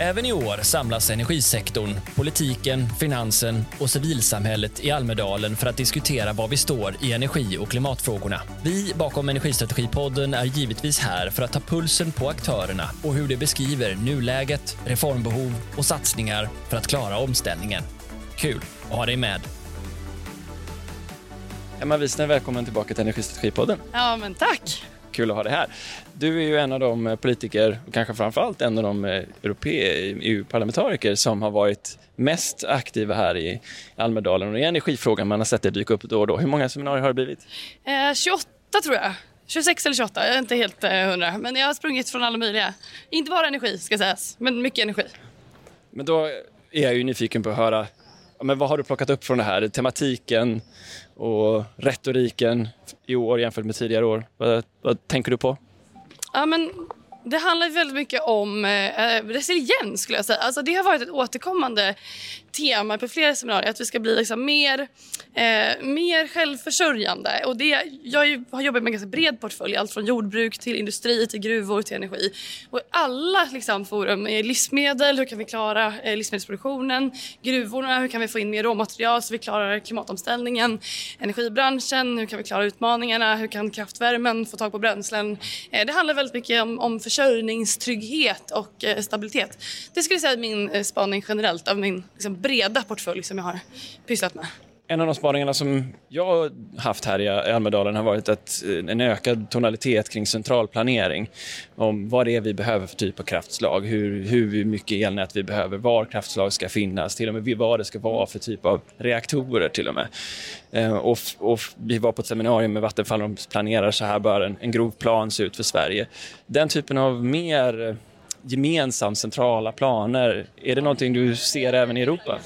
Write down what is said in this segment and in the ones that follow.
Även i år samlas energisektorn, politiken, finansen och civilsamhället i Almedalen för att diskutera var vi står i energi och klimatfrågorna. Vi bakom Energistrategipodden är givetvis här för att ta pulsen på aktörerna och hur de beskriver nuläget, reformbehov och satsningar för att klara omställningen. Kul att ha dig med. Emma Wiesner, välkommen tillbaka till Energistrategipodden. Ja, men tack. Kul att ha dig här. Du är ju en av de eh, politiker, och kanske framförallt en av de eh, EU-parlamentariker som har varit mest aktiva här i Almedalen och i energifrågan. Man har sett det dyka upp då och då. Hur många seminarier har det blivit? Eh, 28 tror jag. 26 eller 28, jag är inte helt eh, hundra. Men jag har sprungit från alla möjliga. Inte bara energi ska sägas, men mycket energi. Men då är jag ju nyfiken på att höra, men vad har du plockat upp från det här? Tematiken och retoriken i år jämfört med tidigare år. Vad, vad tänker du på? Ja, men det handlar väldigt mycket om eh, resiliens skulle jag säga. Alltså, det har varit ett återkommande tema på flera seminarier att vi ska bli liksom mer, eh, mer självförsörjande. Och det, jag har jobbat med en ganska bred portfölj, allt från jordbruk till industri, till gruvor, till energi. Och alla liksom, forum är livsmedel, hur kan vi klara eh, livsmedelsproduktionen? Gruvorna, hur kan vi få in mer råmaterial så vi klarar klimatomställningen? Energibranschen, hur kan vi klara utmaningarna? Hur kan kraftvärmen få tag på bränslen? Eh, det handlar väldigt mycket om, om försörjningstrygghet och eh, stabilitet. Det skulle jag säga är min eh, spaning generellt av min liksom, breda portfölj som jag har pysslat med. En av de spaningarna som jag har haft här i Almedalen har varit att eh, en ökad tonalitet kring centralplanering. Om vad det är vi behöver för typ av kraftslag, hur, hur mycket elnät vi behöver, var kraftslag ska finnas, till och med vad det ska vara för typ av reaktorer till och med. Eh, och, och vi var på ett seminarium med Vattenfall och de planerar så här bör en, en grov plan se ut för Sverige. Den typen av mer eh, gemensam centrala planer. Är det någonting du ser även i Europa?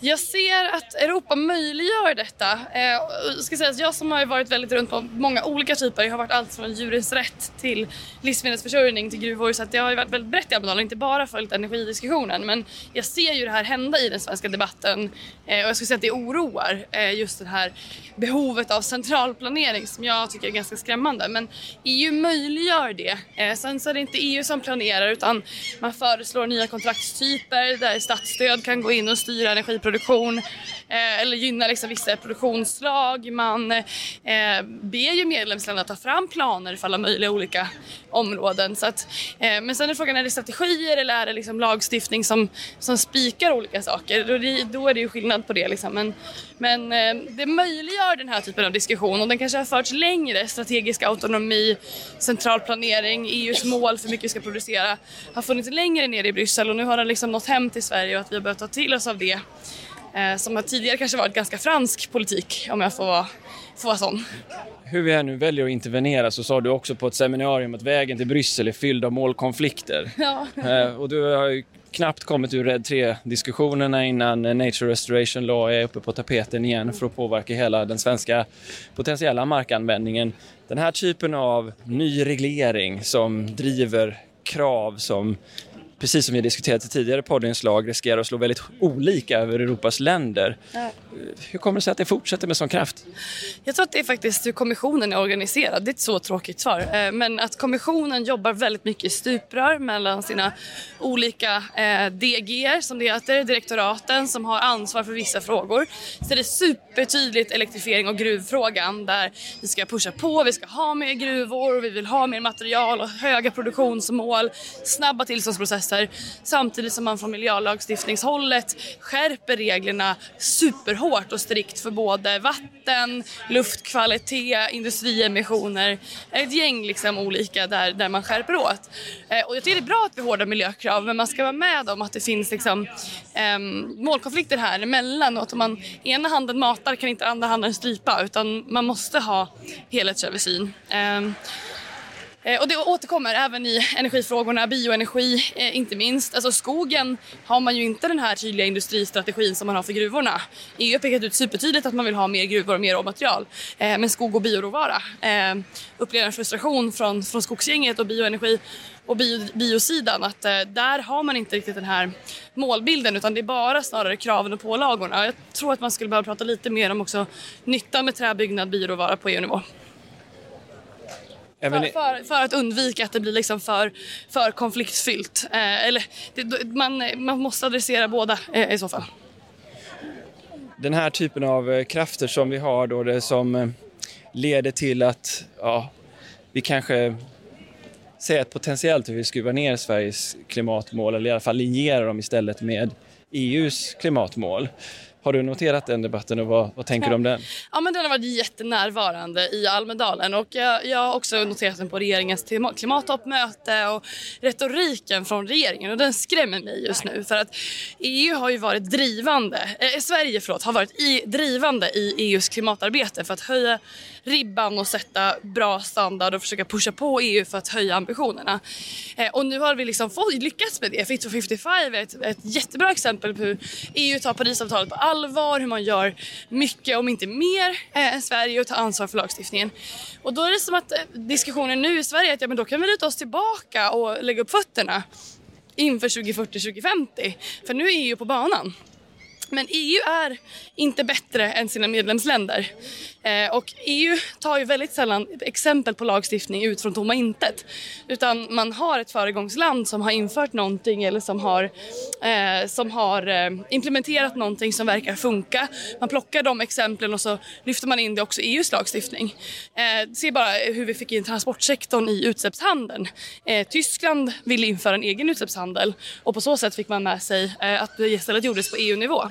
Jag ser att Europa möjliggör detta. Eh, jag, ska säga att jag som har varit väldigt runt på många olika typer, jag har varit allt från djurens rätt till livsmedelsförsörjning till gruvor så att jag har varit väldigt brett i Almedalen, inte bara följt energidiskussionen men jag ser ju det här hända i den svenska debatten eh, och jag skulle säga att det oroar eh, just det här behovet av centralplanering som jag tycker är ganska skrämmande men EU möjliggör det. Sen så är det inte EU som planerar utan man föreslår nya kontraktstyper där statsstöd kan gå in och styra energiproduktion eh, eller gynna liksom vissa produktionsslag. Man eh, ber ju medlemsländerna ta fram planer för alla möjliga olika områden. Så att, eh, men sen är frågan, är det strategier eller är det liksom lagstiftning som, som spikar olika saker? Då, det, då är det ju skillnad på det. Liksom. Men, men eh, det möjliggör den här typen av diskussion och den kanske har förts längre. Strategisk autonomi, central planering, EUs mål för hur mycket vi ska producera har funnits längre ner i Bryssel och nu har den liksom nått hem till Sverige och att vi har börjat ta till oss av det. Eh, som har tidigare kanske varit ganska fransk politik om jag får vara, får vara sån. Hur vi här nu väljer att intervenera så sa du också på ett seminarium att vägen till Bryssel är fylld av målkonflikter. Ja. Eh, och du har ju knappt kommit ur RED 3-diskussionerna innan Nature Restoration Law är uppe på tapeten igen för att påverka hela den svenska potentiella markanvändningen. Den här typen av ny reglering som driver krav som precis som vi diskuterat i tidigare poddinslag, riskerar att slå väldigt olika över Europas länder. Ja. Hur kommer det sig att det fortsätter med sån kraft? Jag tror att det är faktiskt hur kommissionen är organiserad. Det är ett så tråkigt svar. Eh, men att kommissionen jobbar väldigt mycket i stuprör mellan sina olika eh, DG som det heter, direktoraten som har ansvar för vissa frågor. Så det är supertydligt elektrifiering och gruvfrågan där vi ska pusha på, vi ska ha mer gruvor, vi vill ha mer material och höga produktionsmål, snabba tillståndsprocesser processer samtidigt som man från miljölagstiftningshållet skärper reglerna superhårt och strikt för både vatten, luftkvalitet, industriemissioner. Ett gäng liksom olika där, där man skärper åt. Eh, och jag tycker det är bra att vi har hårda miljökrav men man ska vara med om att det finns liksom, eh, målkonflikter här emellan och att om man ena handen matar kan inte andra handen strypa utan man måste ha helhetsöversyn. Eh, Eh, och det återkommer även i energifrågorna, bioenergi eh, inte minst. Alltså skogen har man ju inte den här tydliga industristrategin som man har för gruvorna. EU har pekat ut supertydligt att man vill ha mer gruvor och mer råmaterial. Eh, men skog och bioråvara upplever en frustration från, från skogsgänget och bioenergi och bio, biosidan att där har man inte riktigt den här målbilden utan det är bara snarare kraven och pålagorna. Jag tror att man skulle behöva prata lite mer om också nyttan med träbyggnad, bioråvara på EU-nivå. För, för, för, att undvika att det blir liksom för, för konfliktfyllt. Eh, eller, det, man, man måste adressera båda eh, i så fall. Den här typen av eh, krafter som vi har då, det som eh, leder till att ja, vi kanske säger att potentiellt vi skruvar ner Sveriges klimatmål eller i alla fall linjerar dem istället med EUs klimatmål. Har du noterat den debatten och vad, vad tänker du om den? Ja, men den har varit jättenärvarande i Almedalen och jag, jag har också noterat den på regeringens klimattoppmöte och retoriken från regeringen och den skrämmer mig just nu för att EU har ju varit drivande, eh, eh, Sverige förlåt, har varit i, drivande i EUs klimatarbete för att höja ribban och sätta bra standard och försöka pusha på EU för att höja ambitionerna. Eh, och nu har vi liksom fått, lyckats med det. Fit for 55 är ett, ett jättebra exempel på hur EU tar Parisavtalet på allvar, hur man gör mycket, om inte mer, eh, än Sverige och tar ansvar för lagstiftningen. Och då är det som att eh, diskussionen nu i Sverige är att ja, men då kan vi luta oss tillbaka och lägga upp fötterna inför 2040-2050. För nu är EU på banan. Men EU är inte bättre än sina medlemsländer. Eh, och EU tar ju väldigt sällan exempel på lagstiftning ut från tomma intet. Utan man har ett föregångsland som har infört någonting eller som har, eh, som har eh, implementerat någonting som verkar funka. Man plockar de exemplen och så lyfter man in det också i EUs lagstiftning. Eh, se bara hur vi fick in transportsektorn i utsläppshandeln. Eh, Tyskland ville införa en egen utsläppshandel och på så sätt fick man med sig eh, att det istället gjordes på EU-nivå.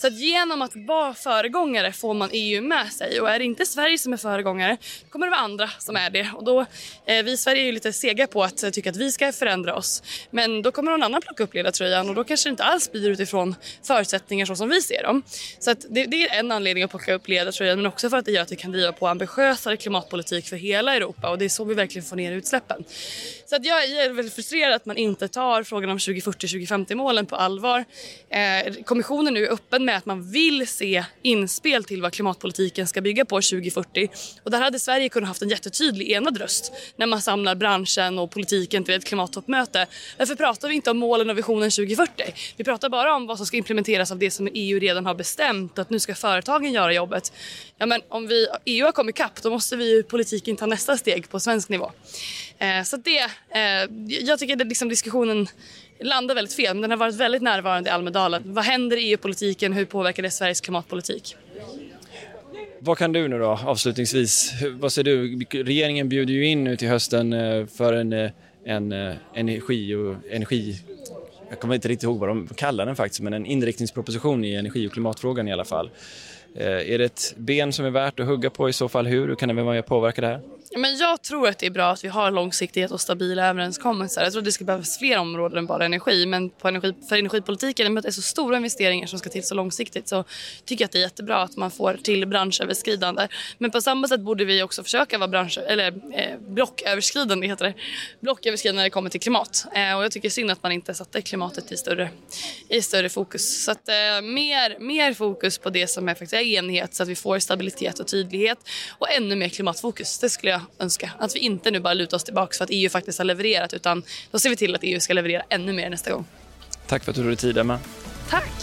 Så att genom att vara föregångare får man EU med sig och är det inte Sverige som är föregångare kommer det vara andra som är det. Och då, eh, vi i Sverige är ju lite sega på att eh, tycka att vi ska förändra oss. Men då kommer någon annan plocka upp ledartröjan och då kanske det inte alls blir utifrån förutsättningar så som vi ser dem. Så att det, det är en anledning att plocka upp ledartröjan men också för att det gör att vi kan driva på ambitiösare klimatpolitik för hela Europa och det är så vi verkligen får ner utsläppen. Så att jag är väldigt frustrerad att man inte tar frågan om 2040-2050 målen på allvar. Eh, kommissionen nu är öppen med att man vill se inspel till vad klimatpolitiken ska bygga på 2040. Och där hade Sverige kunnat haft en jättetydlig enad röst när man samlar branschen och politiken till ett klimattoppmöte. Varför pratar vi inte om målen och visionen 2040? Vi pratar bara om vad som ska implementeras av det som EU redan har bestämt att nu ska företagen göra jobbet. Ja, men om vi, EU har kommit kapp då måste vi politiken ta nästa steg på svensk nivå. Eh, så det, eh, jag tycker att liksom diskussionen landar väldigt fel, men den har varit väldigt närvarande i Almedalen. Vad händer i EU-politiken? Hur påverkar det Sveriges klimatpolitik? Vad kan du nu då avslutningsvis, vad ser du? Regeringen bjuder ju in nu till hösten eh, för en, eh, en, eh, energi och energi jag kommer inte riktigt ihåg vad de kallar den faktiskt, men en inriktningsproposition i energi och klimatfrågan i alla fall. Eh, är det ett ben som är värt att hugga på i så fall? Hur, hur kan det vara med och påverka det här? Men jag tror att det är bra att vi har långsiktighet och stabila överenskommelser. Jag tror att det ska behövas fler områden än bara energi. Men på energi, för energipolitiken, i och med att det är så stora investeringar som ska till så långsiktigt så tycker jag att det är jättebra att man får till branschöverskridande. Men på samma sätt borde vi också försöka vara bransch, eller, eh, blocköverskridande, heter det. blocköverskridande när det kommer till klimat. Eh, och jag tycker synd att man inte satte klimatet i större, i större fokus. Så att, eh, mer, mer fokus på det som är faktiskt enighet så att vi får stabilitet och tydlighet och ännu mer klimatfokus. Det skulle jag önska. Att vi inte nu bara lutar oss tillbaka för att EU faktiskt har levererat utan då ser vi till att EU ska leverera ännu mer nästa gång. Tack för att du tog dig tid Emma. Tack.